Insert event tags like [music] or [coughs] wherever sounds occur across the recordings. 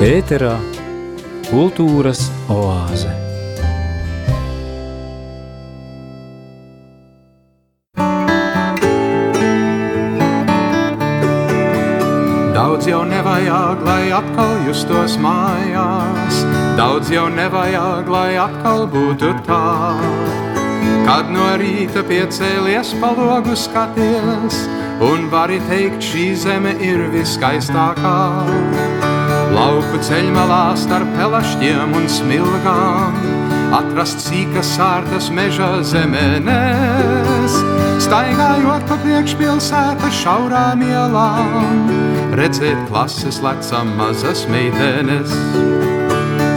Ēterā kultūras oāze. Daudz jau nevajag, lai atkal justos mājās. Daudz jau nevajag, lai atkal būtu tā. Kad no rīta piecēlies palogu skaties, un vari teikt, šī zeme ir viskaistākā. Lauku ceļmalā starp pelašķiem un smilgām, atrast sīkas sārtas meža zemenēs. Staigājot pa priekšpilsētas šaurām ielām, redzēt klases lecam mazas meitenes.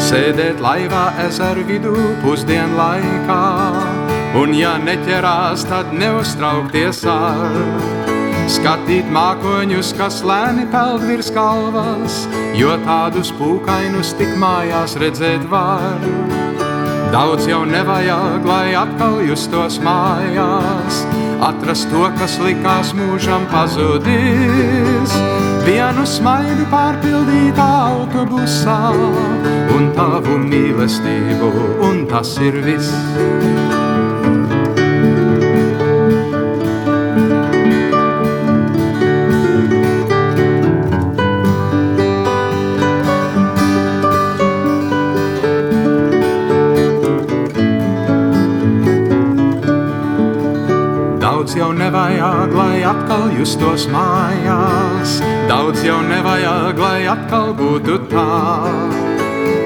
Sēdēt laivā ezeru vidū pusdienu laikā, un ja neķerās, tad neuztraukties ar. Skatīt mākoņus, kas lēni peld virs galvas, jo tādus pūkainus tik mājās redzēt var. Daudz jau nevajag, lai atkal justos mājās, atrast to, kas likās mūžam pazudis. Vienu smaidu pārpildītā autobusā, un tavu mīlestību, un tas ir viss. Jau nevajag, lai atkal justos mājās. Daudz jau nevajag, lai atkal būtu tā.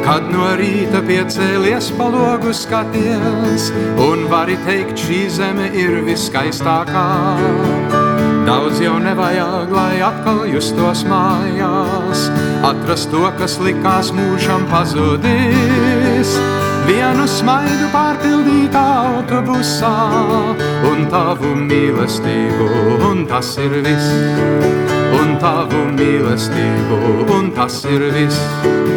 Kad no rīta piecēlies palogu skaties, un vari teikt, šī zeme ir viskaistākā. Daudz jau nevajag, lai atkal justos mājās, atrast to, kas likās mūžam pazudis. Vienu smaidu pārpildītā autobusā, un tavu mīlestību, un tas ir viss. Un tavu mīlestību, un tas ir viss.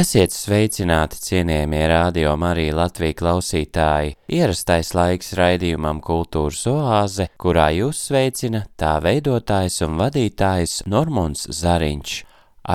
Esiet sveicināti, cienījamie radio Marija Latvija klausītāji. Ierastais laiks raidījumam Kultūras oāze, kurā jūs sveicina tā veidotājs un vadītājs Normons Zariņš.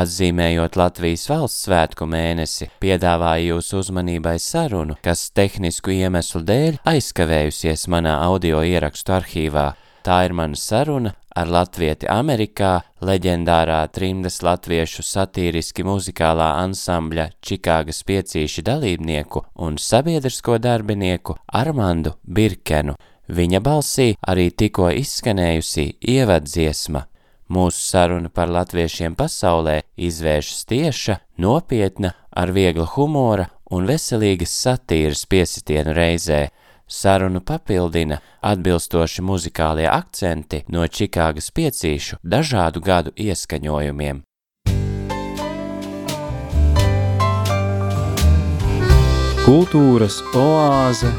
Atzīmējot Latvijas valsts svētku mēnesi, piedāvāju jūsu uzmanībai sarunu, kas tehnisku iemeslu dēļ aizkavējusies manā audio ierakstu arhīvā. Tā ir mana saruna ar latvieti Amerikā, leģendārā trimdas latviešu satīriski muzikālā ansambļa Čikāgas piecīši dalībnieku un sabiedrisko darbinieku Armandu Birkenu. Viņa balsī arī tikko izskanējusī ievadziesma. Mūsu saruna par latviešiem pasaulē izvēršas tieša, nopietna, ar viegla humora un veselīgas satīras piesitienu reizē. Sarunu papildina atbilstoši muzikālie akcenti no Čikāgas piecīšu dažādu gadu ieskaņojumiem. Kultūras oāze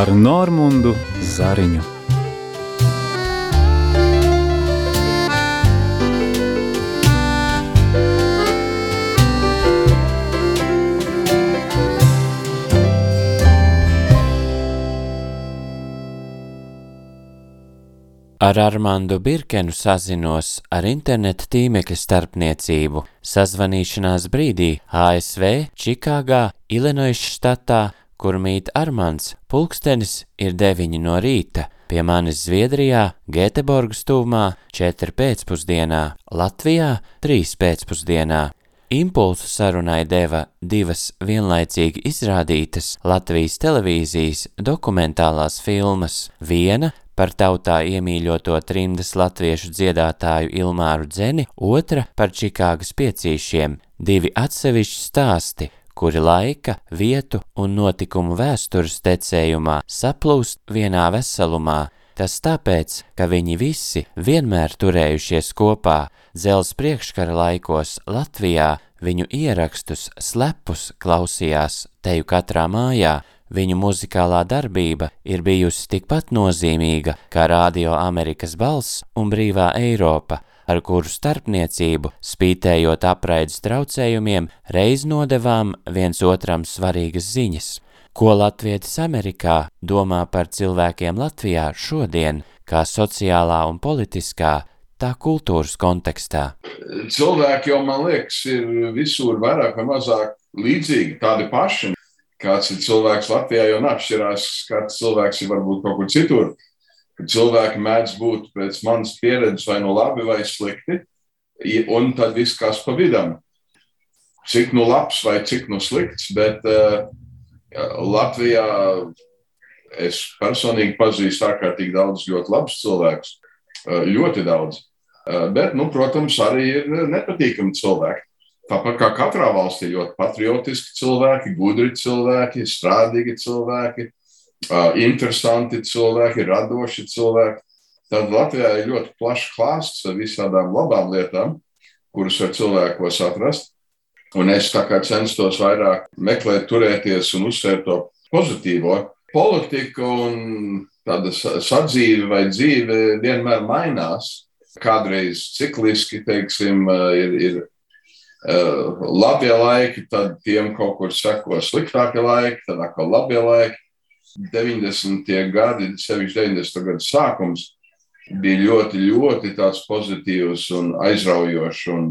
ar Normundu Zariņu. Ar Armandu Birkenu sazinos ar interneta tīmekļa starpniecību. Sazvanīšanās brīdī ASV, Čikāgā, Ilinojas štatā, kur mīt Armands, pulkstenis ir 9 no rīta, pie manis Zviedrijā, Gēteborgas tuvumā 4 pēcpusdienā, Latvijā 3 pēcpusdienā. Impulsu sarunai deva divas vienlaicīgi izrādītas Latvijas televīzijas dokumentālās filmas, viena par tautā iemīļoto trimdas latviešu dziedātāju Ilmāru Dzeni, otra par Čikāgas piecīšiem, divi atsevišķi stāsti, kuri laika, vietu un notikumu vēstures tecējumā saplūst vienā veselumā. Tas tāpēc, ka viņi visi vienmēr turējušies kopā, dzels priekškara laikos Latvijā viņu ierakstus slepus klausījās teju katrā mājā, Viņu muzikālā darbība ir bijusi tikpat nozīmīga kā Radio Amerikas balss un Brīvā Eiropa, ar kuru starpniecību, spītējot apraides traucējumiem, reiz nodevām viens otram svarīgas ziņas. Ko latvietis Amerikā domā par cilvēkiem Latvijā šodien, kā sociālā un politiskā, tā kultūras kontekstā? Cilvēki jau, man liekas, ir visur vairāk vai mazāk līdzīgi, tādi paši. Kāds ir cilvēks Latvijā, jau atšķirās, kāds cilvēks ir varbūt kaut kur citur. Kad cilvēki mēdz būt pēc manas pieredzes vai no labi vai slikti, un tad viss kas pa vidam. Cik nu labs vai cik nu slikts, bet uh, Latvijā es personīgi pazīstu ārkārtīgi daudz ļoti labus cilvēkus. Ļoti daudz. Bet, nu, protams, arī ir nepatīkami cilvēki. Tāpat kā katrā valstī, ļoti patriotiski cilvēki, gudri cilvēki, strādīgi cilvēki, interesanti cilvēki, radoši cilvēki. Tad Latvijā ir ļoti plašs klāsts ar visādām labām lietām, kuras var cilvēkos atrast. Un es tā kā censtos vairāk meklēt, turēties un uzsvērt to pozitīvo. Politika un tāda sadzīve vai dzīve vienmēr mainās. Kādreiz cikliski, teiksim, ir, ir labie laiki, tad tiem kaut kur seko sliktākie laiki, tad atkal labie laiki. 90. gadi, sevišķi 90. gadu sākums, bija ļoti, ļoti pozitīvs un aizraujošs un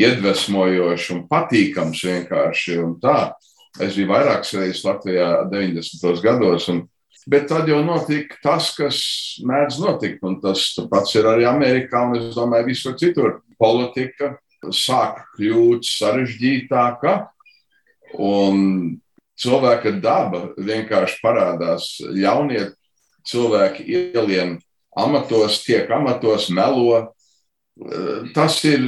iedvesmojošs un patīkams vienkārši. Un tā. es biju vairākas reizes Latvijā 90. gados, un, bet tad jau notika tas, kas mēdz notikt, un tas pats ir arī Amerikā, un es domāju, visur citur. Politika sāk kļūt sarežģītāka, un cilvēka daba vienkārši parādās. Jaunie cilvēki ielien amatos, tiek amatos, melo. Tas ir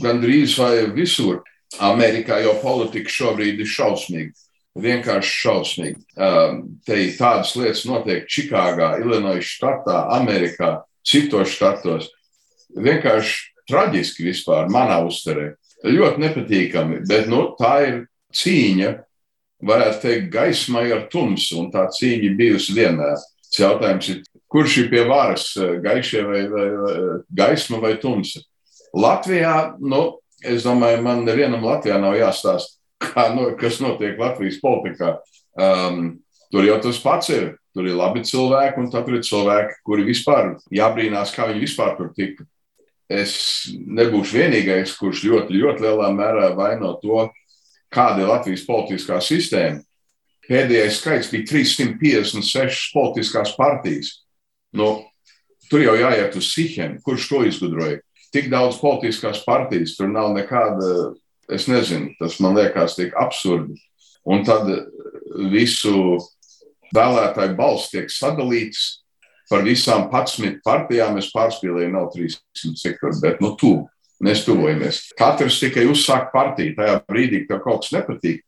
gandrīz vai visur. Amerikā jau politika šobrīd ir šausmīga. Vienkārši šausmīgi. Te tādas lietas notiek Čikāgā, Illinois štatā, Amerikā, citos štatos. Vienkārši traģiski vispār manā uztverē. Ļoti nepatīkami, bet nu, tā ir cīņa, varētu teikt, gaismai ar tumsu, un tā cīņa bijusi vienmēr. Tas jautājums ir, kurš ir pie varas, gaišie vai, vai, vai gaisma vai tumsa? Latvijā, nu, es domāju, man nevienam Latvijā nav jāstāsta, kā, no, kas notiek Latvijas politikā. Um, tur jau tas pats ir. Tur ir labi cilvēki, un tur ir cilvēki, kuri vispār jābrīnās, kā viņi vispār tur tika. Es nebūšu vienīgais, kurš ļoti, ļoti lielā mērā vaino to, kāda ir Latvijas politiskā sistēma. Pēdējais skaits bija 356 politiskās partijas. Nu, tur jau jāiet uz Sihiem, kurš to izgudroja. Tik daudz politiskās partijas, tur nav nekāda, es nezinu, tas man liekas tik absurdi. Un tad visu vēlētāju balss tiek sadalīts par visām 11 partijām. Es pārspīlēju, nav 300 cik tur, bet nu tuvu. Mēs tuvojamies. Katrs tikai uzsāk partiju. Tajā brīdī, kad kaut kas nepatīk,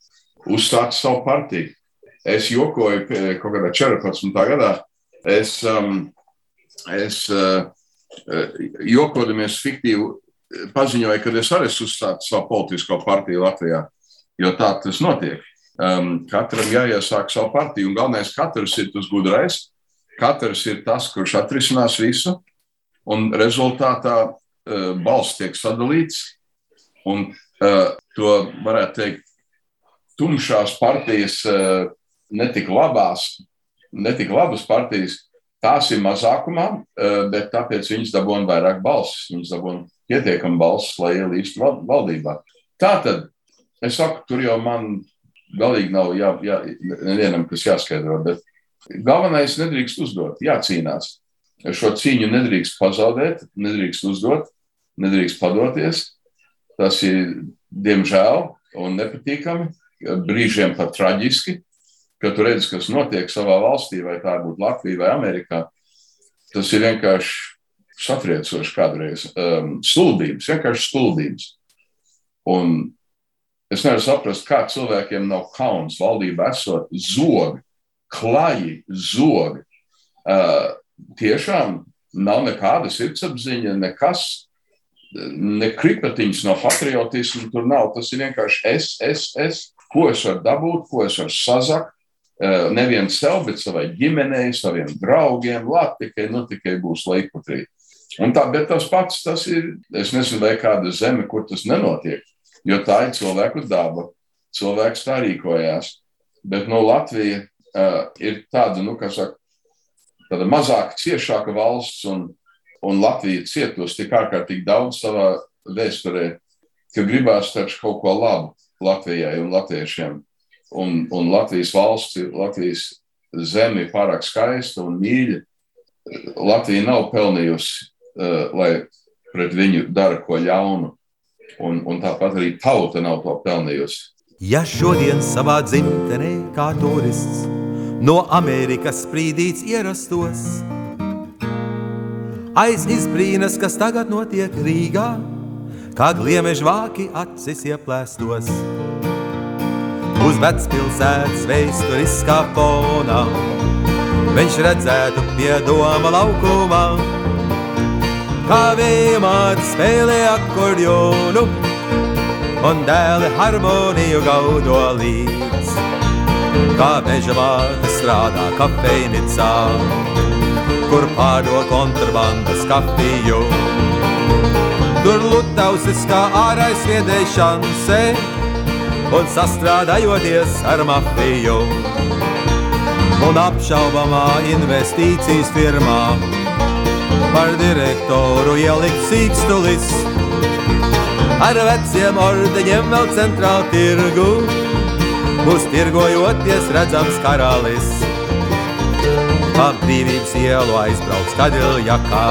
uzsākt savu partiju. Es jokoju kaut kādā 14. gadā. Es, um, es uh, jokodamies fiktīvi paziņoju, ka es arī uzsāku savu politisko partiju Latvijā. Jo tā tas notiek. Um, katram jāiesāk savu partiju, un galvenais katrs ir tas gudrais. Katrs ir tas, kurš atrisinās visu, un rezultātā uh, balss tiek sadalīts. Un uh, to varētu teikt, tumšās partijas uh, netik labās, netik labas partijas, tās ir mazākumā, bet tāpēc viņas dabūna vairāk balsis. Viņas dabūna pietiekami balsis, lai ielīstu valdībā. Tā tad es saku, tur jau man galīgi nav jā, jā, nevienam, kas jāskaidro, bet galvenais nedrīkst uzdot, jācīnās. Šo cīņu nedrīkst pazaudēt, nedrīkst uzdot, nedrīkst padoties. Tas ir, diemžēl, un nepatīkami, brīžiem pat traģiski, kad tu redzi, kas notiek savā valstī, vai tā būtu Latvija vai Amerikā, tas ir vienkārši satriecoši kādreiz. Um, stulbības, vienkārši stulbības. Un es nevaru saprast, kā cilvēkiem nav kauns valdībā esot zogi, klaji zogi. Uh, tiešām nav nekāda sirdsapziņa, nekas, ne kripatiņas no patriotismu tur nav. Tas ir vienkārši es, es, es, ko es varu dabūt, ko es varu sazakt Eh, nevienu sev, bet savai ģimenei, saviem draugiem, labi, tikai, nu, tikai būs laikmatrī. Un tā, bet tas pats, tas ir, es nezinu, vai kāda zeme, kur tas nenotiek, jo tā ir cilvēku daba. Cilvēks tā rīkojās. Bet no Latvija uh, ir tāda, nu, kā saka, tāda mazāk ciešāka valsts, un, un Latvija cietos tik ārkārtīgi daudz savā vēsturē, ka gribās taču kaut ko labu Latvijai un latviešiem. Un, un Latvijas valsts, Latvijas zeme ir pārāk skaista un mīļa. Latvija nav pelnījusi, uh, lai pret viņu dara ko ļaunu. Un, un tāpat arī tauta nav to pelnījusi. Ja šodien savā dzimtenē kā turists no Amerikas sprīdīts ierastos, aiz izbrīnas, kas tagad notiek Rīgā, kā gliemežu vāki acis ieplēstos. Uz vecpilsētas vēsturiskā fonā viņš redzētu pie doma laukumā, kā vējmāte spēlē akordionu un dēli harmoniju gaudo līdz. Kā meža vārta strādā kafejnicā, kur pārdod kontrabandas kafiju. Tur lutausis kā ārais viedēja šanse un sastrādājoties ar mafiju. Un apšaubamā investīcijas firmā par direktoru ielikt sīkstulis ar veciem ordeņiem vēl centrāla tirgu. Mūs tirgojoties redzams karalis, ap brīvības ielu aizbrauks kadiļjakā,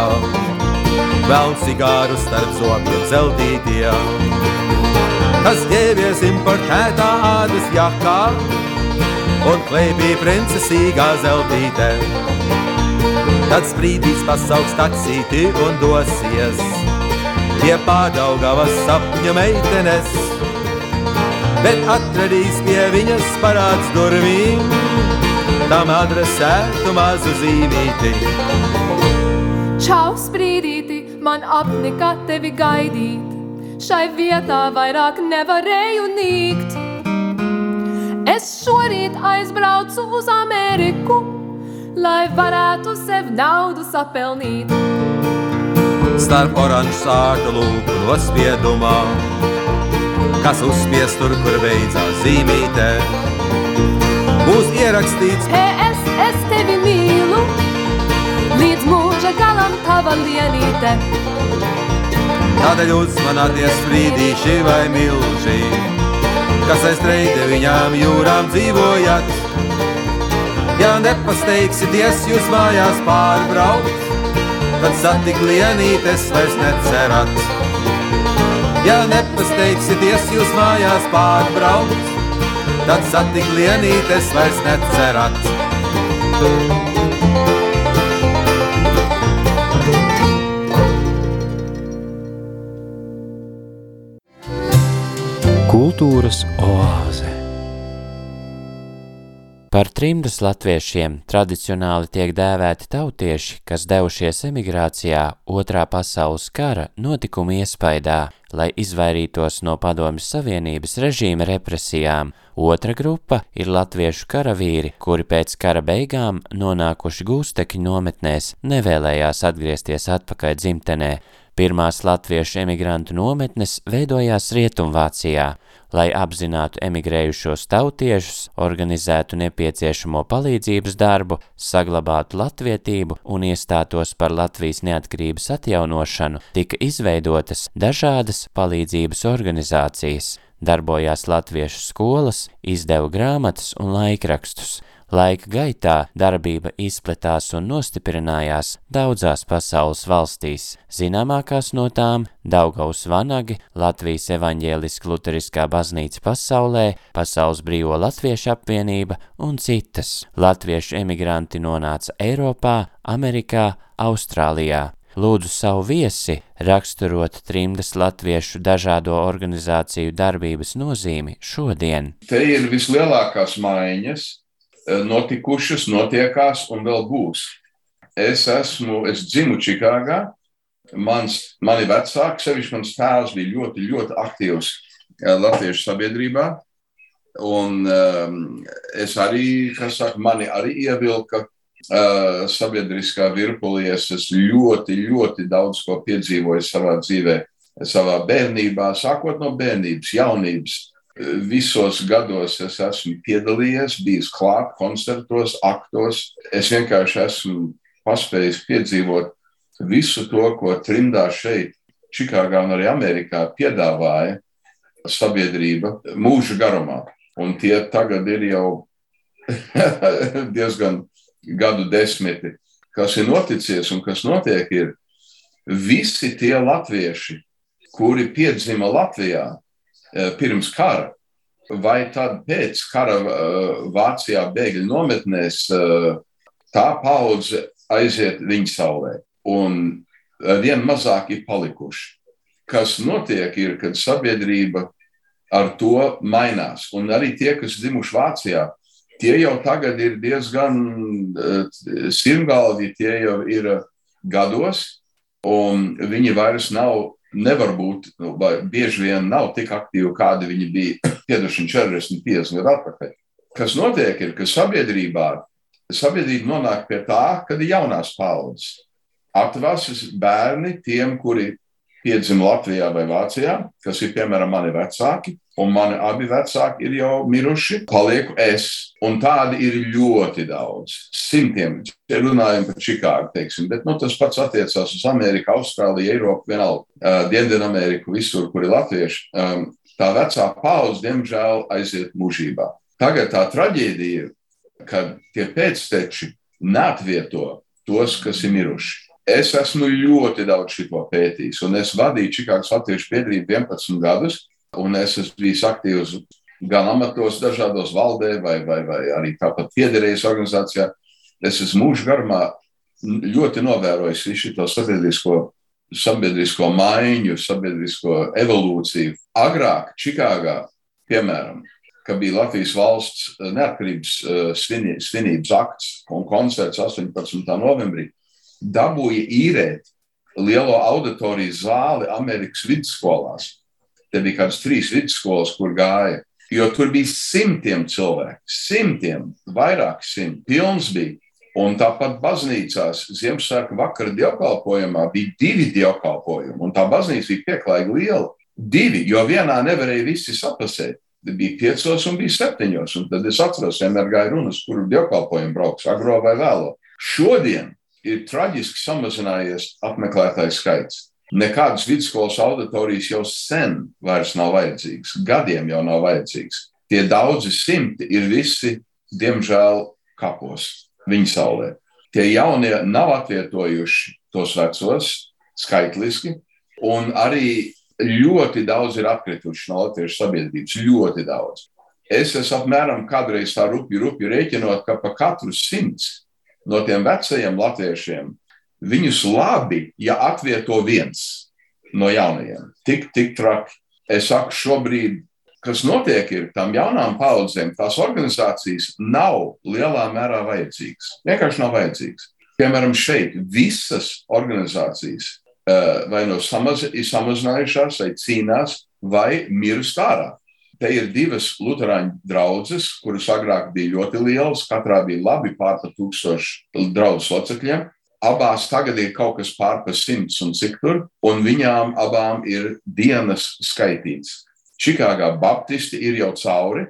vēl cigāru starp zobiem zeltītiem. Kas ģēbies importētā ādas jakā un kleipī princesīgā zeltītē. Tad sprīdīs pasauks taksīti un dosies pie pārdaugavas sapņa meitenes, bet atradīs pie viņas parāds durvīm, tam adresētu mazu zīmīti. Čau, sprīdīti, man apnika tevi gaidīt, šai vietā vairāk nevarēju nīkt. Es šorīt aizbraucu uz Ameriku, lai varētu sev naudu sapelnīt starp oranžu sārtu lūpu nospiedumā, kas uzspiest tur, kur beidzās zīmītē. Būs ierakstīts, PS, es tevi mīlu, līdz mūža galam tava lienīte. Tādēļ uzmanāties sprīdīši vai milži, kas aiz treide viņām jūrām dzīvojat. Ja nepasteigsities jūs mājās pārbraukt, kad satik lienītes vairs necerat. Ja nepasteigsities jūs mājās pārbraukt, tad satik lienītes vairs necerat. Kultūras oāze Par trimdas latviešiem tradicionāli tiek dēvēti tautieši, kas devušies emigrācijā otrā pasaules kara notikumu iespaidā, lai izvairītos no padomjas Savienības režīma represijām. Otra grupa ir latviešu karavīri, kuri pēc kara beigām nonākuši gūstekņu nometnēs nevēlējās atgriezties atpakaļ dzimtenē. Pirmās latviešu emigrantu nometnes veidojās Rietumvācijā, lai apzinātu emigrējušos tautiešus, organizētu nepieciešamo palīdzības darbu, saglabātu latvietību un iestātos par Latvijas neatkarības atjaunošanu, tika izveidotas dažādas palīdzības organizācijas. Darbojās latviešu skolas, izdeva grāmatas un laikrakstus – Laika gaitā darbība izplatās un nostiprinājās daudzās pasaules valstīs, zināmākās no tām Daugaus Vanagi, Latvijas evaņģēliska luteriskā baznīca pasaulē, Pasaules brīvo latviešu apvienība un citas. Latviešu emigranti nonāca Eiropā, Amerikā, Austrālijā. Lūdzu savu viesi raksturot trimdas latviešu dažādo organizāciju darbības nozīmi šodien. Te ir vislielākās maiņas, notikušas, notiekās un vēl būs. Es esmu, es dzimu Čikāgā. Mans, mani vecāki, sevišķi mans tēvs, bija ļoti, ļoti aktīvs eh, latviešu sabiedrībā. Un um, es arī, kas saka, mani arī ievilka uh, sabiedriskā virpulī. Es ļoti, ļoti daudz ko piedzīvojis savā dzīvē, savā bērnībā, sākot no bērnības, jaunības, Visos gados es esmu piedalījies, bijis klāt koncertos, aktos. Es vienkārši esmu paspējis piedzīvot visu to, ko trimdā šeit, Čikāgā un arī Amerikā piedāvāja sabiedrība mūža garumā. Un tie tagad ir jau [laughs] diezgan gadu desmiti. Kas ir noticis un kas notiek, ir visi tie latvieši, kuri piedzima Latvijā pirms kara, vai tad pēc kara eh, Vācijā bēgļu nometnēs, eh, tā paudze aiziet viņa saulē. Un vien mazāk ir palikuši. Kas notiek, ir, kad sabiedrība ar to mainās. Un arī tie, kas dzimuši Vācijā, tie jau tagad ir diezgan sirmgalvi, tie jau ir gados, un viņi vairs nav nevar būt, nu, vai bieži vien nav tik aktīvi, kādi viņi bija piedošana 40, 50 gadu atpakaļ. Kas notiek, ir, ka sabiedrībā sabiedrība nonāk pie tā, kad ir jaunās paudzes. Atvasas bērni tiem, kuri piedzima Latvijā vai Vācijā, kas ir piemēram mani vecāki, un mani abi vecāki ir jau miruši, palieku es. Un tādi ir ļoti daudz. Simtiem. Ja runājam par Čikāgu, teiksim, bet nu, tas pats attiecās uz Ameriku, Austrāliju, Eiropu, vienalga, uh, Dienvidu-Ameriku, visur, kur ir latvieši. Um, tā vecā paudze, diemžēl, aiziet mūžībā. Tagad tā traģēdija kad tie pēcteči neatvieto tos, kas ir miruši. Es esmu ļoti daudz šo pētījis, un es vadīju Čikāgas Latviešu biedrību 11 gadus. Un es esmu bijis aktīvs gan amatos, dažādos valdē, vai, vai, vai arī tāpat piederējis organizācijā. Es esmu mūžu garumā ļoti novērojis visu šo sabiedrisko, sabiedrisko maiņu, sabiedrisko evolūciju. Agrāk, Čikāgā, piemēram, kad bija Latvijas valsts neatkarības eh, svinības akts un koncerts 18. novembrī, dabūja īrēt lielo auditorijas zāli Amerikas vidusskolās Te bija kādas trīs vidusskolas, kur gāja. Jo tur bija simtiem cilvēku, simtiem, vairāk simt. Pilns bija. Un tāpat baznīcās Ziemassvētku vakara dievkalpojumā bija divi dievkalpojumi, un tā baznīca bija pieklājīga liela. Divi, jo vienā nevarēja visi sapasēt. Bija piecos un bija septiņos. Un tad es atceros, vienmēr gāju runas, kuru dievkalpojumu brauks, agro vai vēlo. Šodien ir traģiski samazinājies apmeklētāju skaits. Nekādas vidusskolas auditorijas jau sen vairs nav vajadzīgas, gadiem jau nav vajadzīgas. Tie daudzi simti ir visi, diemžēl, kapos, viņa saulē. Tie jaunie nav atvietojuši tos vecos skaitliski, un arī ļoti daudz ir atkrituši no latviešu sabiedrības. Ļoti daudz. Es esmu apmēram kādreiz tā rupi, rupi rēķinot, ka pa katru simts no tiem vecajiem latviešiem Viņus labi, ja atvieto viens no jaunajiem. Tik, tik traki. Es saku, šobrīd, kas notiek, ir tam jaunām paudzēm, tās organizācijas nav lielā mērā vajadzīgas. Vienkārši nav vajadzīgas. Piemēram, šeit visas organizācijas eh, vai no samaz, ir samazinājušās, vai cīnās, vai mirst ārā. Te ir divas Lutāņu draugas, kuras agrāk bija ļoti lielas. Katrā bija labi pār par tūkstošu draugu locekļiem. Abās tagad ir kaut kas pār par simts un cik tur, un viņām abām ir dienas skaitīts. Čikāgā Baptisti ir jau cauri,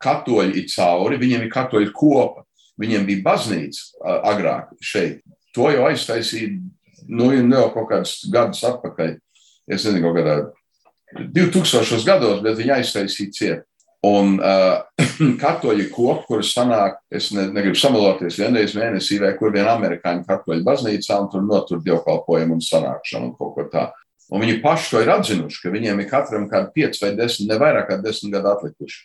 katoļi ir cauri, viņiem ir katoļu kopa. Viņiem bija baznīca agrāk šeit. To jau aiztaisīja nu, jau kaut kādus gadus atpakaļ. Es nezinu, kaut kādā 2000 gados, bet viņi aiztaisīja ciet. Un uh, [clears throat] katoļu kopu, kurš sanāk, es ne, negribu samaloties, vienreiz mēnesī vai kur vien amerikāņu katoļu baznīcā un tur notur dievkalpojumu un sanākšanu un kaut ko tādu. Un viņi paši to ir atzinuši, ka viņiem ir katram kādi 5 vai 10, ne vairāk kā 10 gadu atlikuši.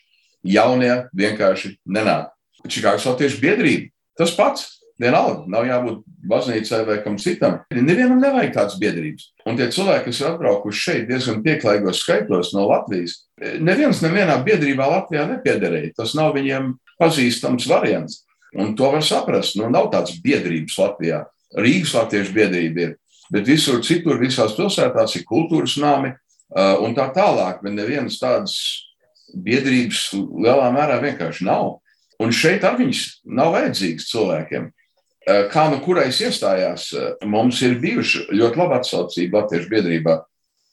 Jaunie vienkārši nenāk. Čikāgas Latviešu biedrība tas pats. Vienalga, nav jābūt baznīcai vai kam citam. Nevienam nevajag tādas biedrības. Un tie cilvēki, kas ir atbraukuši šeit diezgan pieklājīgos skaitos no Latvijas, neviens nevienā biedrībā Latvijā nepiederēja. Tas nav viņiem pazīstams variants. Un to var saprast. Nu, nav tādas biedrības Latvijā. Rīgas latviešu biedrība ir. Bet visur citur, visās pilsētās ir kultūras nami uh, un tā tālāk. Bet nevienas tādas biedrības lielā mērā vienkārši nav. Un šeit arī viņas nav vajadzīgas cilvēkiem. Eh, kā nu kurais iestājās, eh, mums ir bijuši ļoti laba atsaucība Latviešu biedrībā.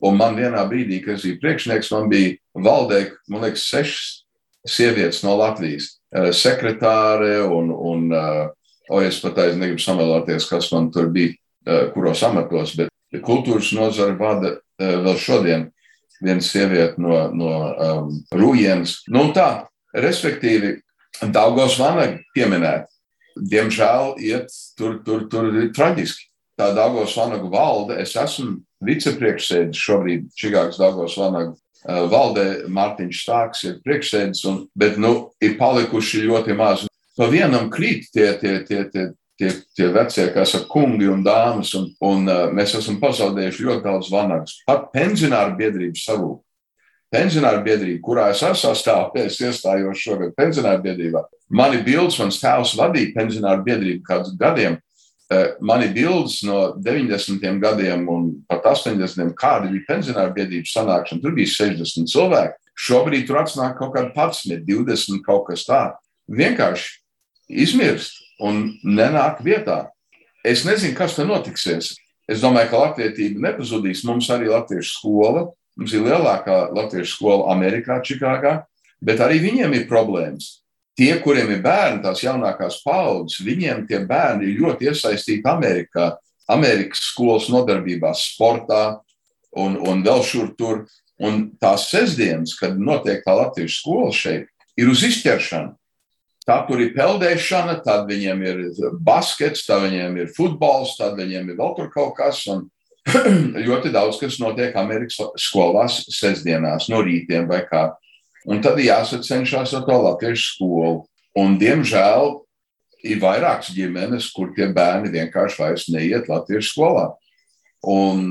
Un man vienā brīdī, kad es biju priekšnieks, man bija valdē, man liekas, sešas sievietes no Latvijas. Sekretāre un, un o, es pat aiz negribu samelāties, kas man tur bija, kuros amatos, bet kultūras nozara vada vēl šodien viena sieviete no, no um, Rūjienas. Nu, tā, respektīvi, Daugos Vanaga pieminēt. Diemžēl iet tur, tur, tur ir traģiski. Tā Daugos Vanaga valde, es esmu vicepriekšsēdis šobrīd Čigāgas Daugos Vanaga uh, valdē, Mārtiņš Stāks ir priekšsēdis, un, bet nu, ir palikuši ļoti maz. Pa vienam krīt tie, tie, tie, tie, tie, tie vecie, kas ir kungi un dāmas, un, un uh, mēs esam pazaudējuši ļoti daudz vanagus. Pat pensionāru biedrību savūk. Pensionāru biedrība, kurā es esmu sastāvējis, iestājos šogad pensionāru biedrībā. Mani bildes, mans tēvs vadīja pensionāru biedrību kādus gadiem. Uh, mani bildes no 90. gadiem un pat 80. kāda bija pensionāru biedrības sanākšana, tur bija 60 cilvēki. Šobrīd tur atnāk kaut kāda 11, 20 kaut kas tāds. Vienkārši izmirst un nenāk vietā. Es nezinu, kas tur notiksies. Es domāju, ka latvietība nepazudīs. Mums arī latviešu skola. Mums ir lielākā latviešu skola Amerikā, Čikāgā, bet arī viņiem ir problēmas. Tie, kuriem ir bērni, tās jaunākās paudzes, viņiem tie bērni ir ļoti iesaistīti Amerikā, Amerikas skolas nodarbībās, sportā un, un vēl šur tur. Un tās sestdienas, kad notiek tā latviešu skola šeit, ir uz izķeršanu. Tā tur ir peldēšana, tad viņiem ir baskets, tad viņiem ir futbols, tad viņiem ir vēl tur kaut kas. Un [clears throat] ļoti daudz kas notiek Amerikas skolās sestdienās, no rītiem vai kā. Un tad jāsacenšas ar to latviešu skolu. Un, diemžēl, ir vairākas ģimenes, kur tie bērni vienkārši vairs neiet latviešu skolā. Un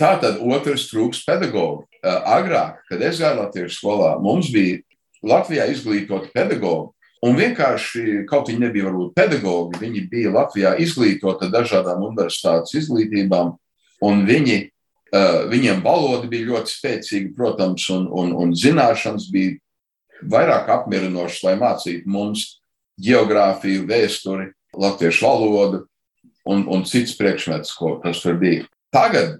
tā tad otrs trūks pedagoģi. Agrāk, kad es gāju latviešu skolā, mums bija Latvijā izglītoti pedagoģi, Un vienkārši kaut viņi nebija varbūt pedagogi, viņi bija Latvijā izglītoti dažādām universitātes izglītībām, un viņi, uh, viņiem valoda bija ļoti spēcīga, protams, un, un, un zināšanas bija vairāk apmierinošas, lai mācītu mums geogrāfiju, vēsturi, latviešu valodu un, un cits priekšmets, ko tas tur bija. Tagad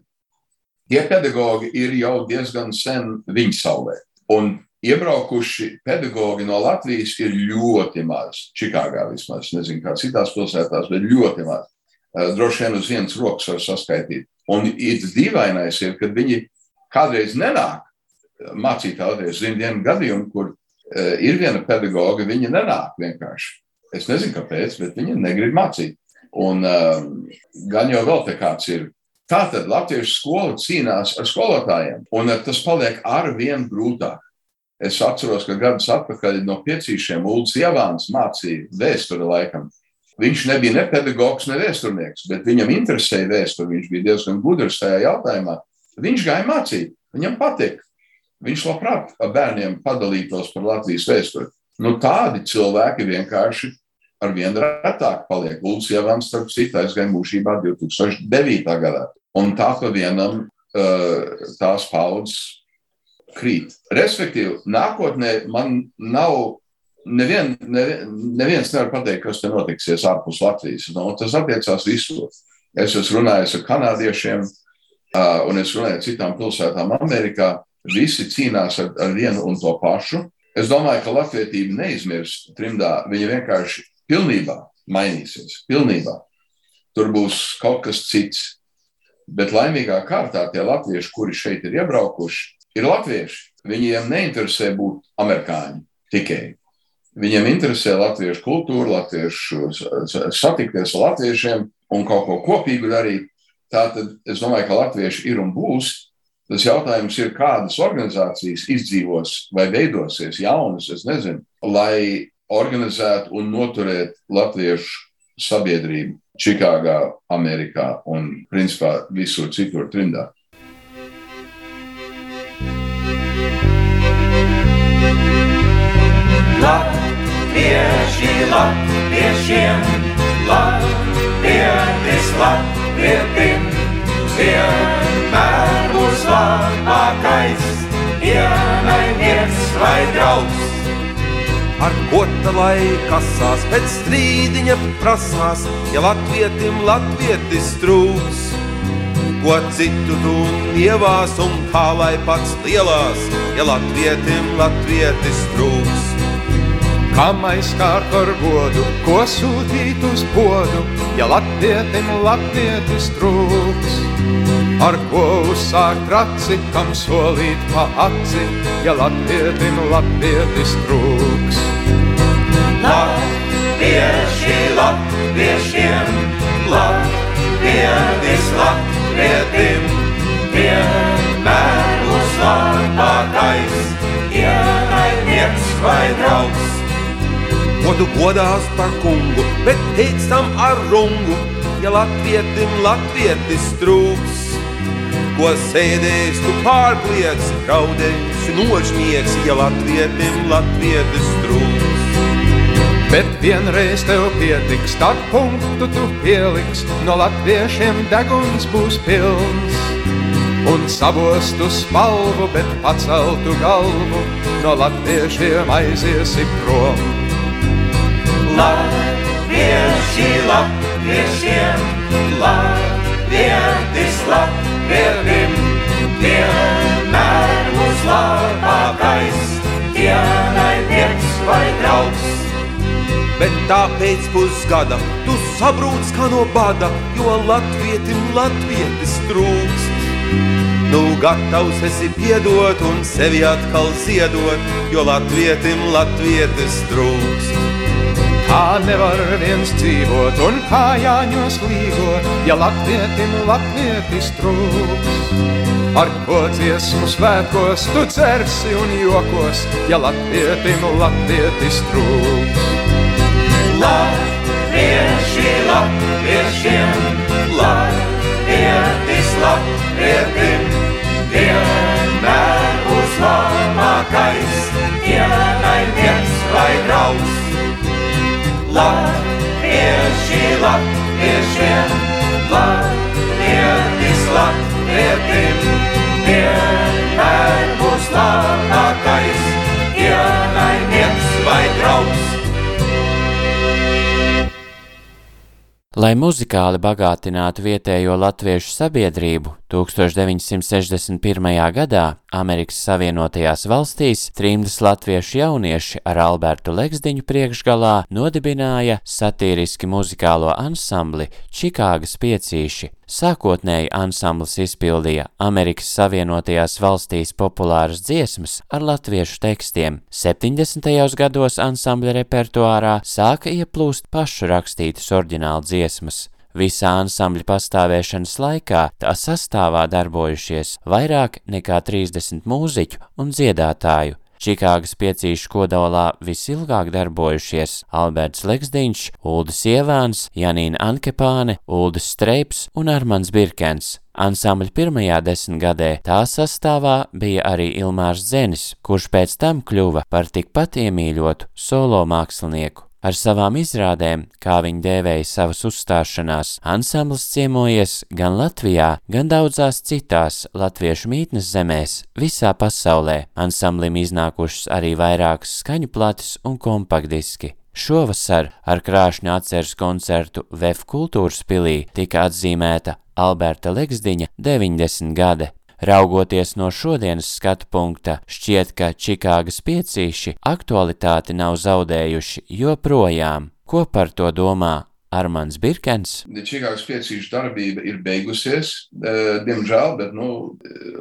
tie pedagogi ir jau diezgan sen viņa saulē. Un Iebraukuši pedagoģi no Latvijas ir ļoti maz. Čikāgā vismaz, nezinu, kā citās pilsētās, bet ļoti maz. Eh, droši vien uz vienas rokas var saskaitīt. Un īsts dīvainais ir, kad viņi kādreiz nenāk mācīt latviešu. Zinu, vienu gadījumu, kur uh, ir viena pedagoga, viņa nenāk vienkārši. Es nezinu, kāpēc, bet viņa negrib mācīt. Un uh, gan jau vēl te kāds ir. Tātad latviešu skola cīnās ar skolotājiem, un tas paliek ar vien grūtāk. Es atceros, ka gadus atpakaļ no piecīšiem Ulus Javāns mācīja vēsturi laikam. Viņš nebija ne pedagogs, ne vēsturnieks, bet viņam interesēja vēsture. Viņš bija diezgan gudrs tajā jautājumā. Viņš gāja mācīt, viņam patika. Viņš labprāt ar bērniem padalītos par Latvijas vēsturi. Nu, tādi cilvēki vienkārši ar vien retāk paliek. Lūdzu, Javans, starp citu, aizgāja mūžībā 2009. gadā. Un tā pa vienam tās paudzes krīt. Respektīvi, nākotnē man nav. Nevien, nevien, neviens nevar pateikt, kas te notiksies ārpus Latvijas. No, tas attiecās visur. Es esmu runājis ar kanādiešiem, uh, un es runāju ar citām pilsētām Amerikā. Visi cīnās ar, ar vienu un to pašu. Es domāju, ka latvietība neizmirst trimdā. Viņa vienkārši pilnībā mainīsies. Pilnībā. Tur būs kaut kas cits. Bet laimīgā kārtā tie latvieši, kuri šeit ir iebraukuši, ir latvieši. Viņiem neinteresē būt amerikāņi tikai. Viņiem interesē latviešu kultūra, latviešu satikties ar latviešiem un kaut ko kopīgu darīt. Tātad es domāju, ka latvieši ir un būs. Tas jautājums ir, kādas organizācijas izdzīvos vai veidosies jaunas, es nezinu, lai organizētu un noturētu latviešu sabiedrību Čikāgā, Amerikā un, principā, visur citur trimdā. Latvieši latviešiem, latvietis latvietim, vienmēr būs labākais, ienaidnieks vai draugs. Ar ko tā lai kasās pēc strīdiņa prasās, ja latvietim latvietis trūks? ko citu tu ievās un kā lai pats lielās, ja latvietim latvietis trūks. Kam aizskārt ar godu, ko sūtīt uz podu, ja latvietim latvietis trūks? Ar ko uzsākt raci, kam solīt pa aci, ja latvietim latvietis trūks? Latvieši latviešiem, latvietis latvietim, vienmēr būs labākais, ienaidnieks vai draugs. Godu godās par kungu, bet teic tam ar rungu, ja latvietim latvietis trūks. Ko sēdēs tu pārkliedz, raudēs nožniegs, ja latvietim latvietis trūks. Bet vienreiz tev pietiks, tad punktu tu pieliks, no latviešiem deguns būs pilns. Un sabostu spalvu, bet paceltu galvu, no latviešiem aiziesi prom. Latvieši latviešiem, latvietis latvietim, vienmēr būs labākais, ienaidnieks vai draugs. Bet tāpēc pusgada tu sabrūc kā no bada, jo latvietim latvietis trūkst. Nu gatavs esi piedot un sevi atkal ziedot, jo latvietim latvietis trūkst. Kā nevar viens dzīvot un kā jāņos līgot, ja latvietim latvietis trūks. Ar ko dziesmu svētkos tu cersi un jokos, ja latvietim latvietis trūks. Latvieši latviešiem, latvietis latvietim, vienmēr būs labākais, ienaidnieks vai draugs. Latvieši latviešiem, latvietis latvietim, vienmēr būs labākais, ienaidnieks vai draugs. Lai muzikāli bagātinātu vietējo latviešu sabiedrību, 1961. gadā Amerikas Savienotajās valstīs trimdas latviešu jaunieši ar Albertu Leksdiņu priekšgalā nodibināja satīriski muzikālo ansambli Čikāgas piecīši. Sākotnēji ansamblis izpildīja Amerikas Savienotajās valstīs populāras dziesmas ar latviešu tekstiem. 70. gados ansambļa repertuārā sāka ieplūst pašu rakstītas oriģināla dziesmas. Visā ansambļa pastāvēšanas laikā tā sastāvā darbojušies vairāk nekā 30 mūziķu un dziedātāju. Čikāgas piecīšu kodolā visilgāk darbojušies Alberts Leksdiņš, Uldis Ievāns, Janīna Ankepāne, Uldis Streips un Armans Birkens. Ansambļa pirmajā desmitgadē tā sastāvā bija arī Ilmārs Zenis, kurš pēc tam kļuva par tikpat iemīļotu solo mākslinieku. Ar savām izrādēm, kā viņi dēvēja savas uzstāšanās, ansamblis ciemojies gan Latvijā, gan daudzās citās latviešu mītnes zemēs visā pasaulē. Ansamblim iznākušas arī vairākas skaņu plates un kompaktdiski. Šovasar ar krāšņu atceres koncertu VF kultūras pilī tika atzīmēta Alberta Leksdiņa 90 gade. Raugoties no šodienas skatu punkta, šķiet, ka Čikāgas piecīši aktualitāti nav zaudējuši joprojām. Ko par to domā Armāns Birkens? Čikāgas piecīšu darbība ir beigusies, diemžēl, bet nu,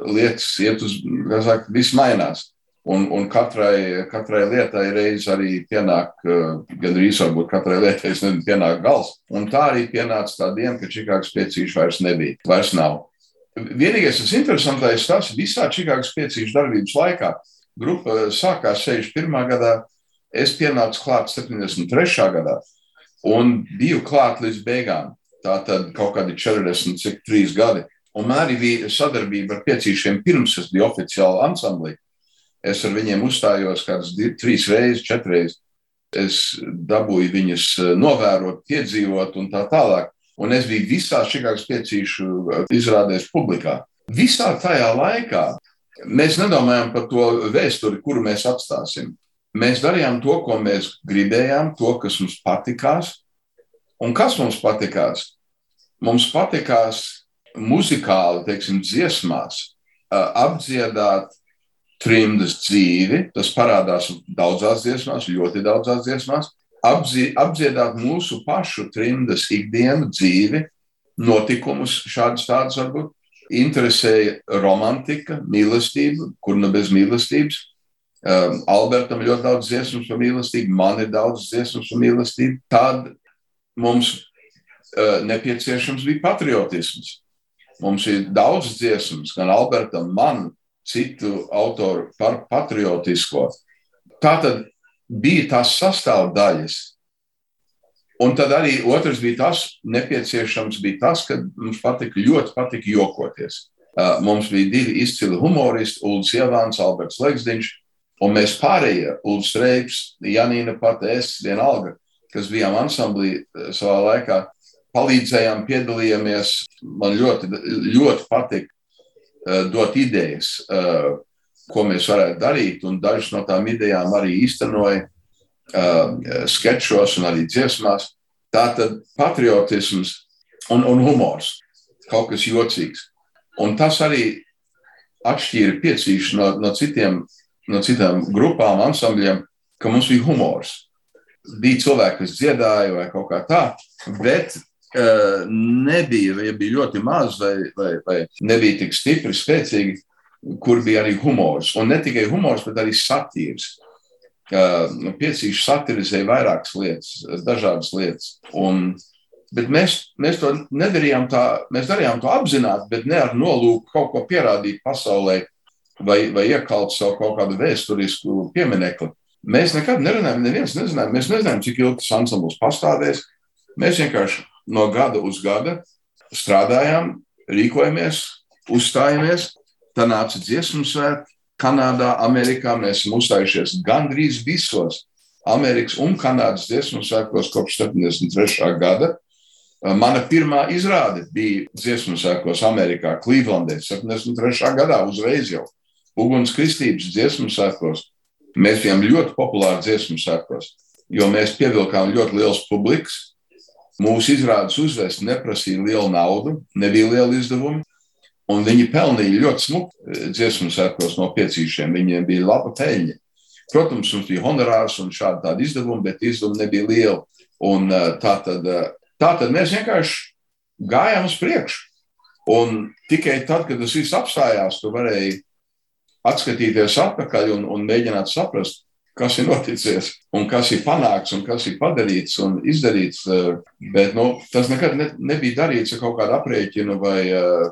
lietas iet uz, kā saka, viss mainās. Un, un katrai, katrai lietai reiz arī pienāk, gandrīz varbūt katrai lietai nezinu, pienāk gals. Un tā arī pienāca tā diena, kad Čikāgas piecīši vairs nebija, vairs nav. Vienīgais tas interesantais tas, visā Čikāgas piecīšu darbības laikā, grupa sākās 61. gadā, es pienācu klāt 73. gadā un biju klāt līdz beigām. Tā tad kaut kādi 43 gadi. Un man arī bija sadarbība ar piecīšiem pirms es biju oficiāli ansamblī. Es ar viņiem uzstājos kādas trīs reizes, četras reizes. Es dabūju viņus novērot, piedzīvot un tā tālāk un es biju visās Čikāgas piecīšu uh, izrādēs publikā. Visā tajā laikā mēs nedomājām par to vēsturi, kuru mēs atstāsim. Mēs darījām to, ko mēs gribējām, to, kas mums patikās. Un kas mums patikās? Mums patikās muzikāli, teiksim, dziesmās apdziedāt trimdas dzīvi. Tas parādās daudzās dziesmās, ļoti daudzās dziesmās. Apdzi, apdziedāt mūsu pašu trimdas ikdienu dzīvi, notikumus, šādas tādas varbūt. Interesēja romantika, mīlestība, kur nu bez mīlestības. Um, Albertam ļoti daudz dziesmu par mīlestību, man ir daudz dziesmu par mīlestību. Tad mums uh, nepieciešams bija patriotisms. Mums ir daudz dziesmas, gan Albertam, man, citu autoru par patriotisko. Tā tad bija tās sastāvdaļas. Un tad arī otrs bija tas, nepieciešams bija tas, ka mums patika ļoti patika jokoties. Mums bija divi izcili humoristi, Ulrichs Ievāns, Alberts Legsdiņš, un mēs pārējie, Ulrichs Reips, Janīna pat es, vienalga, kas bijām ansamblī savā laikā, palīdzējām, piedalījāmies. Man ļoti, ļoti patika dot idejas, ko mēs varētu darīt, un dažas no tām idejām arī īstenoja uh, sketčos un arī dziesmās. Tā tad patriotisms un, un humors, kaut kas jocīgs. Un tas arī atšķīra piecīšu no, no, citiem, no citām grupām, ansambļiem, ka mums bija humors. Bija cilvēki, kas dziedāja vai kaut kā tā, bet nebija, vai bija ļoti maz, vai, vai, vai nebija tik stipri, spēcīgi, kur bija arī humors. Un ne tikai humors, bet arī satīrs. Nu, piecīši satirizēja vairākas lietas, dažādas lietas. Un, bet mēs, mēs to nedarījām tā, mēs darījām to apzināti, bet ne ar nolūku kaut ko pierādīt pasaulē vai, vai iekalt savu kaut kādu vēsturisku pieminekli. Mēs nekad nerunājām, neviens nezinājām, mēs nezinājām, cik ilgi tas ansambls pastāvēs. Mēs vienkārši no gada uz gada strādājām, rīkojamies, uzstājamies. Tā nāca dziesmu svētki. Kanādā, Amerikā mēs esam uzstājušies gandrīz visos Amerikas un Kanādas dziesmu svētkos kopš 73. gada. Mana pirmā izrāde bija dziesmu svētkos Amerikā, Clevelandē, 73. gadā, uzreiz jau. Uguns kristības dziesmu svētkos. Mēs bijām ļoti populāri dziesmu svētkos, jo mēs pievilkām ļoti liels publikas Mūsu izrādes uzvest neprasīja lielu naudu, nebija liela izdevuma, un viņi pelnīja ļoti smuku eh, dziesmu sēkos no piecīšiem. Viņiem bija laba peļņa. Protams, mums bija honorārs un šādi tādi izdevumi, bet izdevumi nebija lieli. Un eh, tā tad, eh, tā tad mēs vienkārši gājām uz priekšu. Un tikai tad, kad tas viss apstājās, tu varēji atskatīties atpakaļ un, un mēģināt saprast, kas ir noticis, un kas ir panākts, un kas ir padarīts un izdarīts. Bet nu, tas nekad ne, nebija darīts ar kaut kādu aprēķinu, vai eh,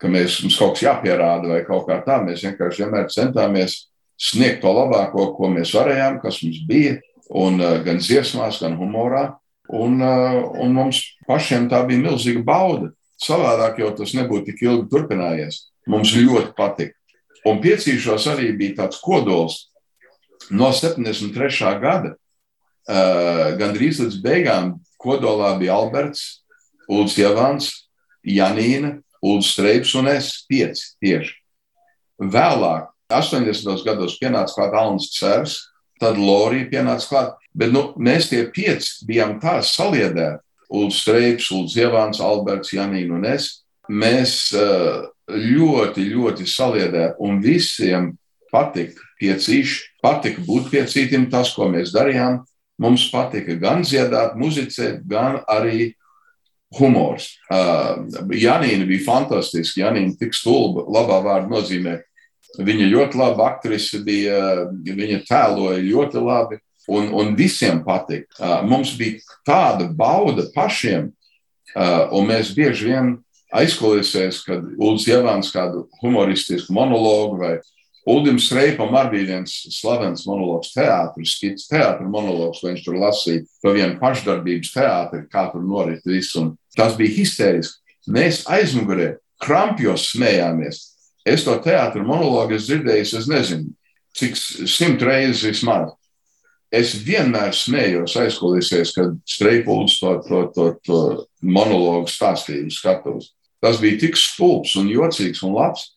ka mēs, mums kaut kas jāpierāda, vai kaut kā tā. Mēs vienkārši vienmēr centāmies sniegt to labāko, ko mēs varējām, kas mums bija, un eh, gan dziesmās, gan humorā. Un, un mums pašiem tā bija milzīga bauda. Savādāk jau tas nebūtu tik ilgi turpinājies. Mums ļoti patika. Un piecīšos arī bija tāds kodols, no 73. gada uh, gandrīz līdz beigām kodolā bija Alberts, Ulrichs Javans, Janīna, Ulrichs Streips un es pieci tieši. Vēlāk, 80. gados pienāca klāt Alans Cers, tad Lorija pienāca klāt, bet nu, mēs tie pieci bijām tā saliedēti. Ulrichs Streips, Ulrichs Javans, Alberts, Janīna un es. Mēs uh, ļoti, ļoti saliedēti un visiem patika piecīši, patika būt piecītim, tas, ko mēs darījām. Mums patika gan dziedāt, muzicēt, gan arī humors. Uh, Janīna bija fantastiska. Janīna tik stulba, labā vārda nozīmē. Viņa ļoti laba aktrise bija, viņa tēloja ļoti labi, un, un visiem patika. Uh, mums bija tāda bauda pašiem, uh, un mēs bieži vien aizkulisēs, kad Ulus Ievāns kādu humoristisku monologu vai Ulrichs Reipam arī viens slavens monologs teātris, skits teātris monologs, viņš tur lasīja par vienu pašdarbības teātri, kā tur norit viss. Un tas bija histēriski. Mēs aizmugurē krampjos smējāmies. Es to teātris monologu esmu dzirdējis, es nezinu, cik simt reizes vismaz. Es vienmēr smējos aizkulisēs, kad Streipuls to, to, to, to monologu stāstīju skatos. Tas bija tik stulbs un jocīgs un labs.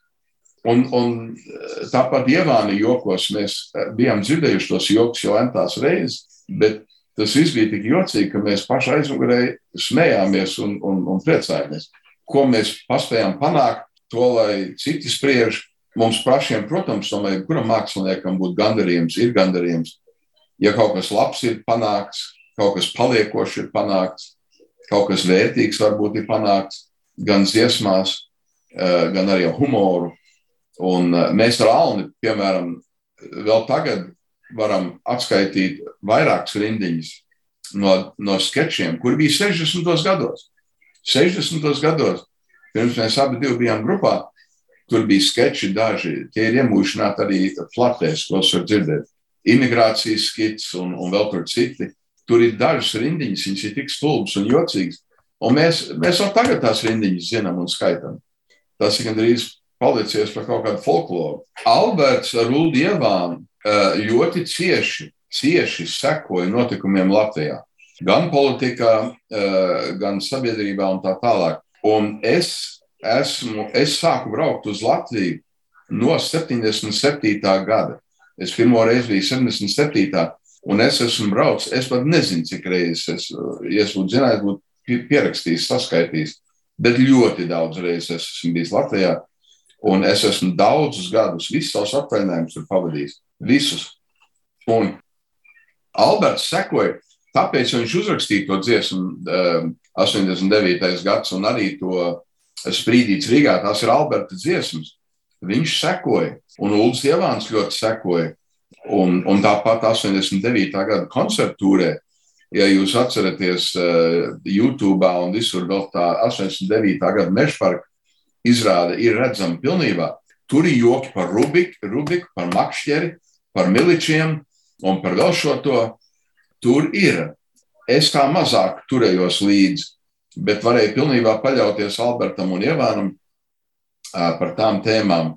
Un, un eh, tāpat Ievāni jokos mēs eh, bijām dzirdējuši tos joks jau entās reizes, bet tas viss bija tik jocīgi, ka mēs paši aizmugurē smējāmies un, un, un priecājāmies. ko mēs paspējām panākt, to lai citi spriež. Mums pašiem, protams, tomēr, kuram māksliniekam būtu gandarījums, ir gandarījums. Ja kaut kas labs ir panākts, kaut kas paliekošs ir panākts, kaut kas vērtīgs varbūt ir panākts gan dziesmās, gan arī humoru. Un mēs ar Alni, piemēram, vēl tagad varam atskaitīt vairākas rindiņas no, no sketčiem, kur bija 60. gados. 60. gados, pirms mēs abi bijām grupā, tur bija sketči daži. Tie ir iemūžināti arī flatēs, ko var dzirdēt. Imigrācijas skits un, un vēl tur citi. Tur ir dažas rindiņas, viņas ir tik stulbas un jocīgas. Un mēs, mēs jau tagad tās rindiņas zinām un skaitām. Tas ir gandrīz palicies par kaut kādu folkloru. Alberts ar Ulu Ievānu eh, ļoti cieši, cieši sekoja notikumiem Latvijā. Gan politikā, eh, gan sabiedrībā un tā tālāk. Un es, esmu, es sāku braukt uz Latviju no 77. gada. Es pirmo reizi biju 77. un es esmu braucis. Es pat nezinu, cik reizes es, ja es būtu zinājis, būtu pierakstījis, saskaitījis. Bet ļoti daudz reizes es esmu bijis Latvijā. Un es esmu daudzus gadus, visus savus atvaļinājumus tur pavadījis. Visus. Un Alberts sekoja, tāpēc viņš uzrakstīja to dziesmu um, 89. gads un arī to sprīdīts Rīgā. Tās ir Alberta dziesmas. Viņš sekoja, un Ulus Ievāns ļoti sekoja. Un, un tāpat 89. gada koncertūrē, ja jūs atceraties, uh, YouTube un visur vēl tā 89. gada mežparka izrāde ir redzama pilnībā. Tur ir joki par Rubiku, Rubiku par makšķeri, par miličiem un par vēl šo to. Tur ir. Es tā mazāk turējos līdzi, bet varēju pilnībā paļauties Albertam un Ievānam par tām tēmām.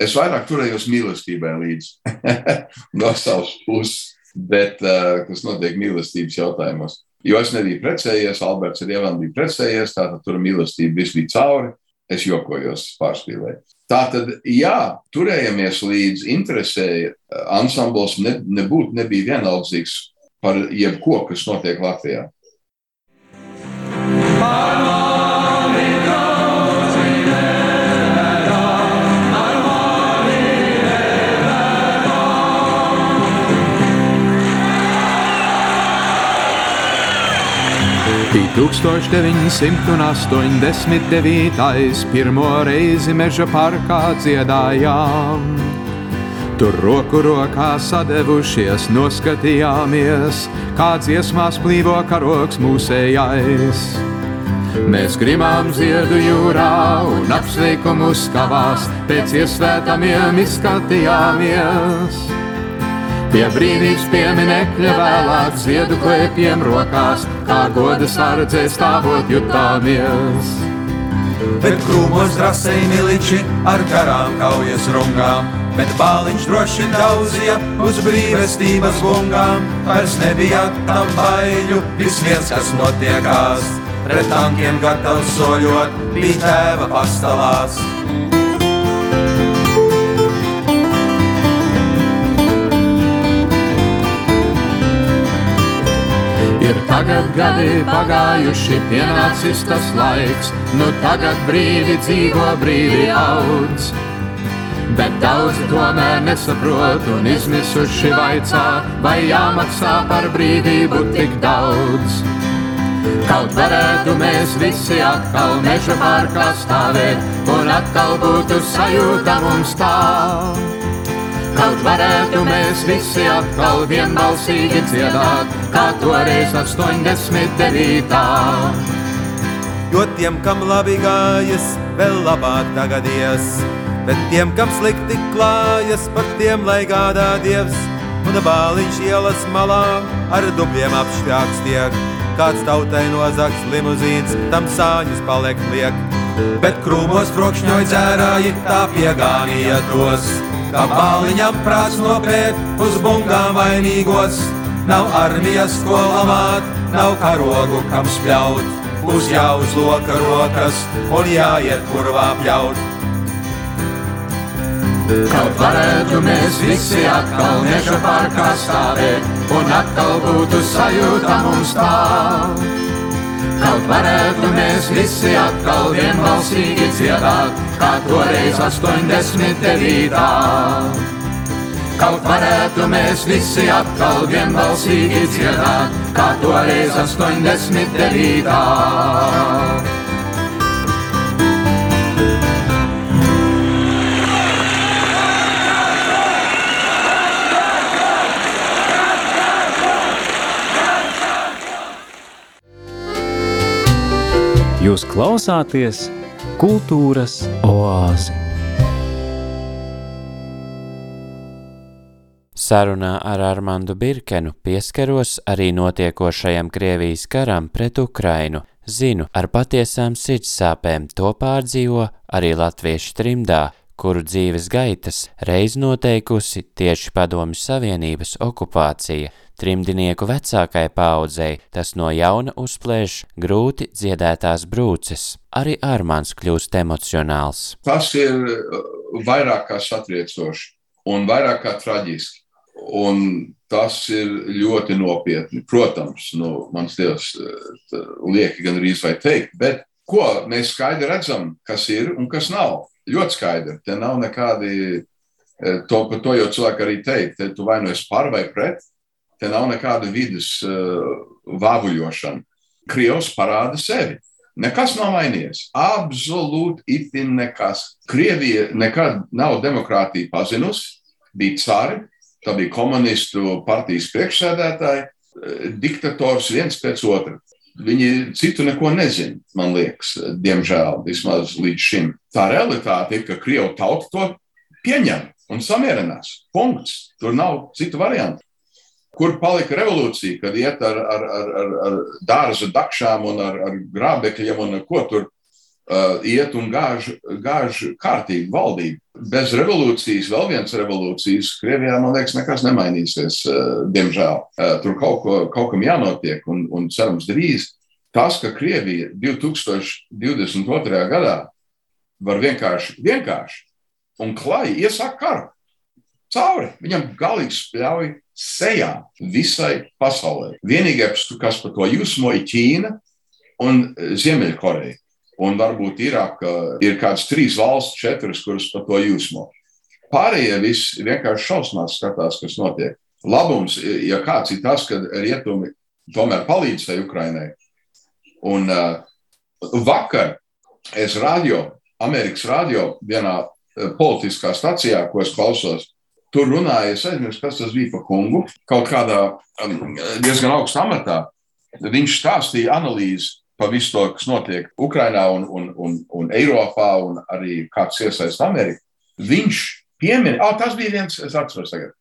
Es vairāk turējos mīlestībai līdzi [laughs] no savas puses, bet kas notiek mīlestības jautājumos. Jo es nebiju precējies, Alberts ar Ievānu bija precējies, tātad tur mīlestība viss bija cauri. Es jokojos, pārspīlēju. Tā tad, jā, turējamies līdz interesēja. Ansambls ne, nebūtu nebija vienaldzīgs par jebko, kas notiek Latvijā. Bija 1989. pirmo reizi meža parkā dziedājām. Tur roku rokā sadevušies, noskatījāmies, kā dziesmās plīvo karoks mūsējais. Mēs grimām ziedu jūrā un apsveikumu skavās, pēc iesvētamiem izskatījāmies. Pie brīvības pieminekļa vēlāk ziedu klēpiem rokās, kā goda sardzē stāvot jutāmies. Bet krūmos drasēji miliči ar karām kaujas rungām, bet bāliņš droši daudzija uz brīvestības bungām. Vairs nebija tam baiļu, viss viens, kas notiekās, pret tankiem gatavs soļot, bija tēva pastalās. Ir tagad gadi pagājuši, pienācis tas laiks, nu tagad brīvi dzīvo, brīvi audz. Bet daudzi tomēr nesaprot un izmisuši vaicā, vai jāmaksā par brīvību tik daudz. Kaut varētu mēs visi atkal meža pārkā stāvēt, un atkal būtu sajūta mums tā. Kaut varētu mēs visi atkal vienbalsīgi dziedāt, kā toreiz 89. Jo tiem, kam labi gājas, vēl labāk tagad ies, bet tiem, kam slikti klājas, par tiem lai gādā Dievs. Un bāliņš ielas malā ar dubļiem apšķāks tiek, kāds tautai nozags limuzīns, tam sāņus paliek liek. Bet krūmos trokšņoja dzērāji, tā piegānīja tos kā bāliņam prāts nopēt uz bungām vainīgos. Nav armijas, ko lamāt, nav karogu, kam spļaut, uz jāuzloka rokas un jāiet kurvā pļaut. Kaut varētu mēs visi atkal meža parkā stāvēt, un atkal būtu sajūta mums tā. Kaut varētu mēs visi atkal vienbalsīgi dziedāt, kā toreiz 89. Kaut varētu mēs visi atkal vienbalsīgi dziedāt, kā toreiz 89. Jūs klausāties kultūras oāzi. Sarunā ar Armandu Birkenu pieskaros arī notiekošajam Krievijas karam pret Ukrainu. Zinu, ar patiesām sirdsāpēm to pārdzīvo arī latviešu trimdā, kuru dzīves gaitas reiz noteikusi tieši Padomju Savienības okupācija. Trimdinieku vecākai paudzei tas no jauna uzplēš grūti dziedētās brūces. Arī Armāns kļūst emocionāls. Tas ir uh, vairāk kā satriecoši un vairāk kā traģiski. Un tas ir ļoti nopietni. Protams, nu, mans dievs, lieki gan arī vai teikt, bet ko mēs skaidri redzam, kas ir un kas nav. Ļoti skaidri. Te nav nekādi, eh, to, to jau cilvēki arī teikt, tu vai nu esi par vai pret, Te nav nekāda vidus uh, vāvuļošana. Krievs parāda sevi. Nekas nav mainījies. Absolūti itin nekas. Krievija nekad nav demokrātiju pazinusi, bija cari, tā bija komunistu partijas priekšsēdētāji, uh, diktators viens pēc otra. Viņi citu neko nezina, man liekas, diemžēl, vismaz līdz šim. Tā realitāte ir, ka Krievija tauta to pieņem un samierinās. Punkts. Tur nav citu variantu. Kur palika revolūcija, kad iet ar, ar, ar, ar, ar dārza dakšām un ar, ar grābekļiem un ko tur iet un gāž, gāž kārtīgi valdību? Bez revolūcijas, vēl viens revolūcijas, Krievijā, man liekas, nekas nemainīsies, uh, diemžēl. Uh, tur kaut, ko, kaut kam jānotiek un, un cerams drīz. Tas, ka Krievija 2022. gadā var vienkārši, vienkārši un klāji iesākt karu cauri, viņam galīgi spļauj sejā visai pasaulē. Vienīgais, kas par to jūsmo, ir Ķīna un Ziemeļkoreja. Un varbūt Irāka ir kāds trīs valsts, četras, kuras par to jūsmo. Pārējie visi vienkārši šausmās skatās, kas notiek. Labums, ja kāds ir tas, ka rietumi tomēr palīdz tai Ukrainai. Un uh, vakar es radio, Amerikas radio vienā uh, politiskā stacijā, ko es klausos, Tur runāja, es aizmirsu, kas tas bija par kungu, kaut kādā um, diezgan augstā amatā. Viņš stāstīja analīzi par visu to, kas notiek Ukrajinā un, un, un, un Eiropā, un arī kāds iesaist Ameriku. Viņš piemin, ah, tas bija viens, es atceros tagad,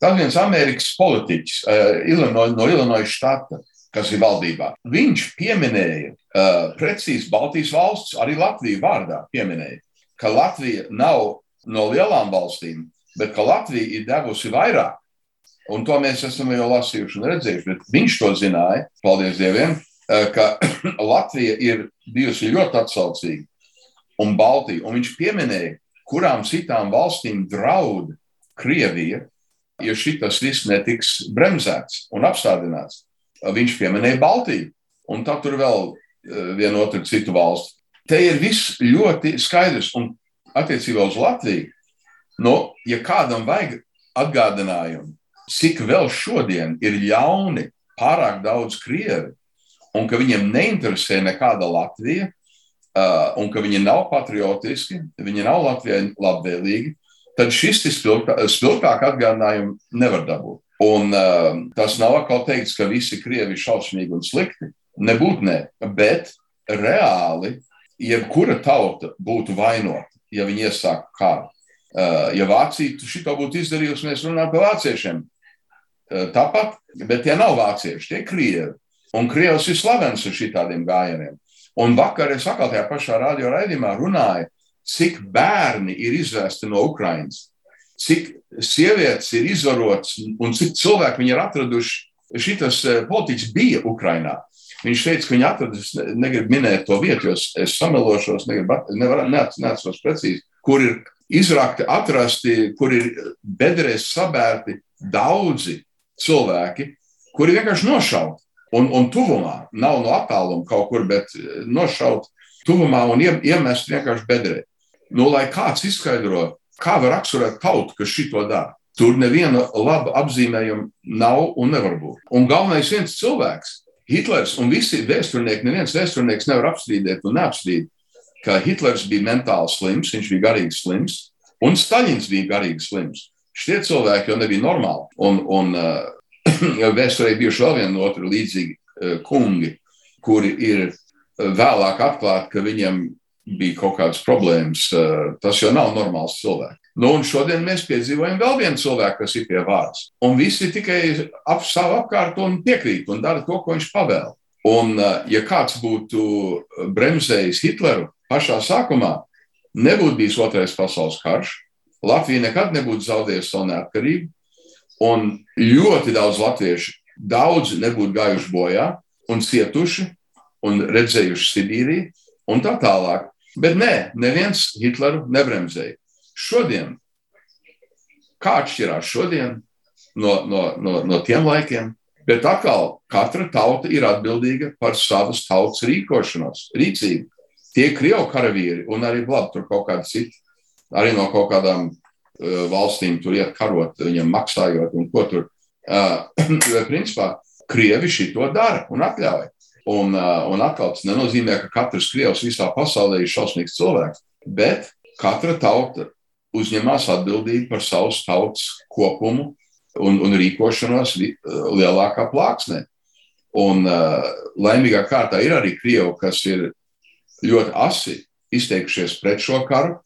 tas viens Amerikas politiķis uh, Illinois, no Illinois štata, kas ir valdībā. Viņš pieminēja uh, precīzi Baltijas valsts, arī Latviju vārdā pieminēja, ka Latvija nav no lielām valstīm, bet ka Latvija ir devusi vairāk. Un to mēs esam jau lasījuši un redzējuši. Viņš to zināja, paldies Dievam, eh, ka [clears throat] Latvija ir bijusi ļoti atsaucīga un Baltija. Un viņš pieminēja, kurām citām valstīm draud Krievija, ja šis viss netiks bremzēts un apstādināts. Viņš pieminēja Baltiju un tā tur vēl eh, vienu otru citu valstu. Te ir viss ļoti skaidrs. Un attiecībā uz Latviju Nu, ja kādam vajag atgādinājumu, cik vēl šodien ir ļauni pārāk daudz krievi, un ka viņiem neinteresē nekāda Latvija, uh, un ka viņi nav patriotiski, viņi nav Latvijai labvēlīgi, tad šis spilgtāk atgādinājumu nevar dabūt. Un uh, tas nav atkal teikts, ka visi krievi ir šausmīgi un slikti. Nebūt ne, bet reāli jebkura tauta būtu vainota, ja viņi iesāka kāru. Eh, ja Vācija šito būtu izdarījusi, mēs runājam par vāciešiem. Eh, tāpat, bet tie nav vācieši, tie ir krievi. Un krievs ir slavens ar šādiem gājieniem. Un vakar es atkal tajā pašā radio raidījumā runāju, cik bērni ir izvēsti no Ukrainas, cik sievietes ir izvarotas un cik cilvēki viņi ir atraduši. Šitas eh, politiķis bija Ukrainā. Viņš teica, ka viņi atradis, negribu minēt to vietu, jo es samelošos, neatceros precīzi, kur ir izrakti, atrasti, kur ir bedrēs sabērti daudzi cilvēki, kuri vienkārši nošauti. Un, un tuvumā, nav no attāluma kaut kur, bet nošaut tuvumā un iemest vienkārši bedrē. Nu, lai kāds izskaidro, kā var raksturēt tautu, kas šito dara. Tur neviena laba apzīmējuma nav un nevar būt. Un galvenais viens cilvēks, Hitlers un visi vēsturnieki, neviens vēsturnieks nevar apstrīdēt un neapstrīd, ka Hitlers bija mentāli slims, viņš bija garīgi slims, un Staļins bija garīgi slims. Šie cilvēki jau nebija normāli. Un, un uh, [coughs] vēsturē bijuši vēl viena otra līdzīgi uh, kungi, kuri ir vēlāk atklāti, ka viņiem bija kaut kādas problēmas. Uh, tas jau nav normāls cilvēks. Nu, un šodien mēs piedzīvojam vēl vienu cilvēku, kas ir pie vārds. Un visi tikai ap savu apkārt un piekrīt un dara to, ko viņš pavēl. Un, ja kāds būtu bremzējis Hitleru pašā sākumā, nebūtu bijis otrais pasaules karš, Latvija nekad nebūtu zaudējusi savu neatkarību, un ļoti daudz latviešu, daudzi nebūtu gājuši bojā un cietuši un redzējuši Sibīriju un tā tālāk. Bet nē, neviens Hitleru nebremzēja. Šodien, kā atšķirās šodien no, no, no, no tiem laikiem, bet atkal katra tauta ir atbildīga par savas tautas rīkošanos, rīcību. Tie krievu karavīri un arī labi, tur kaut kādi citi arī no kaut kādām valstīm tur iet karot, viņam maksājot un ko tur. Uh, [clears throat] jo, principā, Krievi šito dara un atļauj. Un, un atkal tas nenozīmē, ka katrs krievs visā pasaulē ir šausmīgs cilvēks, bet katra tauta uzņemās atbildību par savas tautas kopumu un, un rīkošanos lielākā plāksnē. Un uh, laimīgā kārtā ir arī krievi, kas ir ļoti asi izteikušies pret šo karu,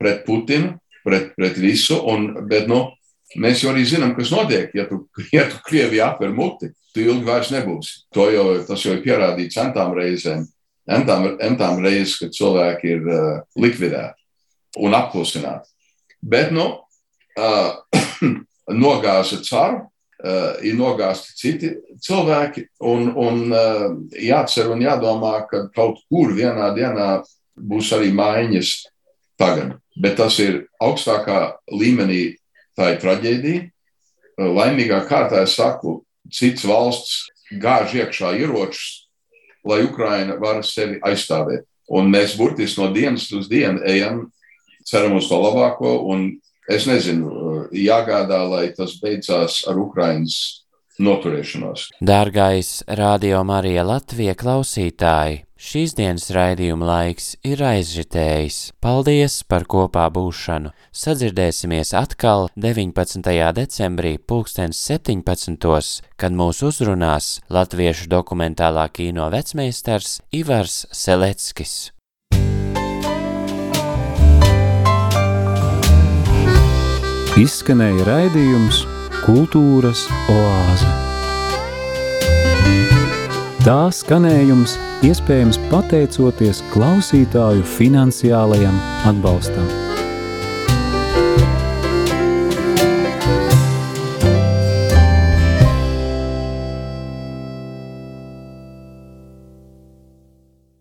pret Putinu, pret, pret visu. Un, bet nu, mēs jau arī zinām, kas notiek. Ja tu, ja tu Krievijā atver muti, tu ilgi vairs nebūsi. To jau, tas jau ir pierādīts centām reizēm. Entām, entām reizes, kad cilvēki ir uh, likvidēti un apklusināti. Bet, nu, uh, [clears throat] nogāza caru, uh, ir nogāzti citi cilvēki, un, un uh, jācer un jādomā, ka kaut kur vienā dienā būs arī maiņas tagad bet tas ir augstākā līmenī, tā ir traģēdija. Laimīgā kārtā es saku, cits valsts gāž iekšā ieročus, lai Ukraina var sevi aizstāvēt. Un mēs burtiski no dienas uz dienu ejam, ceram uz to labāko. Es nezinu, jāgādā, lai tas beidzās ar Ukraiņas noturēšanos. Dārgais Radio Marija Latvija klausītāji! Šīs dienas raidījuma laiks ir aizžitējis. Paldies par kopā būšanu! Sadzirdēsimies atkal 19. decembrī, 2017. kad mūs uzrunās latviešu dokumentālā kino vecmeistars Ivars Seleckis. Izskanēja raidījums Kultūras oāze. Tā skanējums iespējams pateicoties klausītāju finansiālajam atbalstam.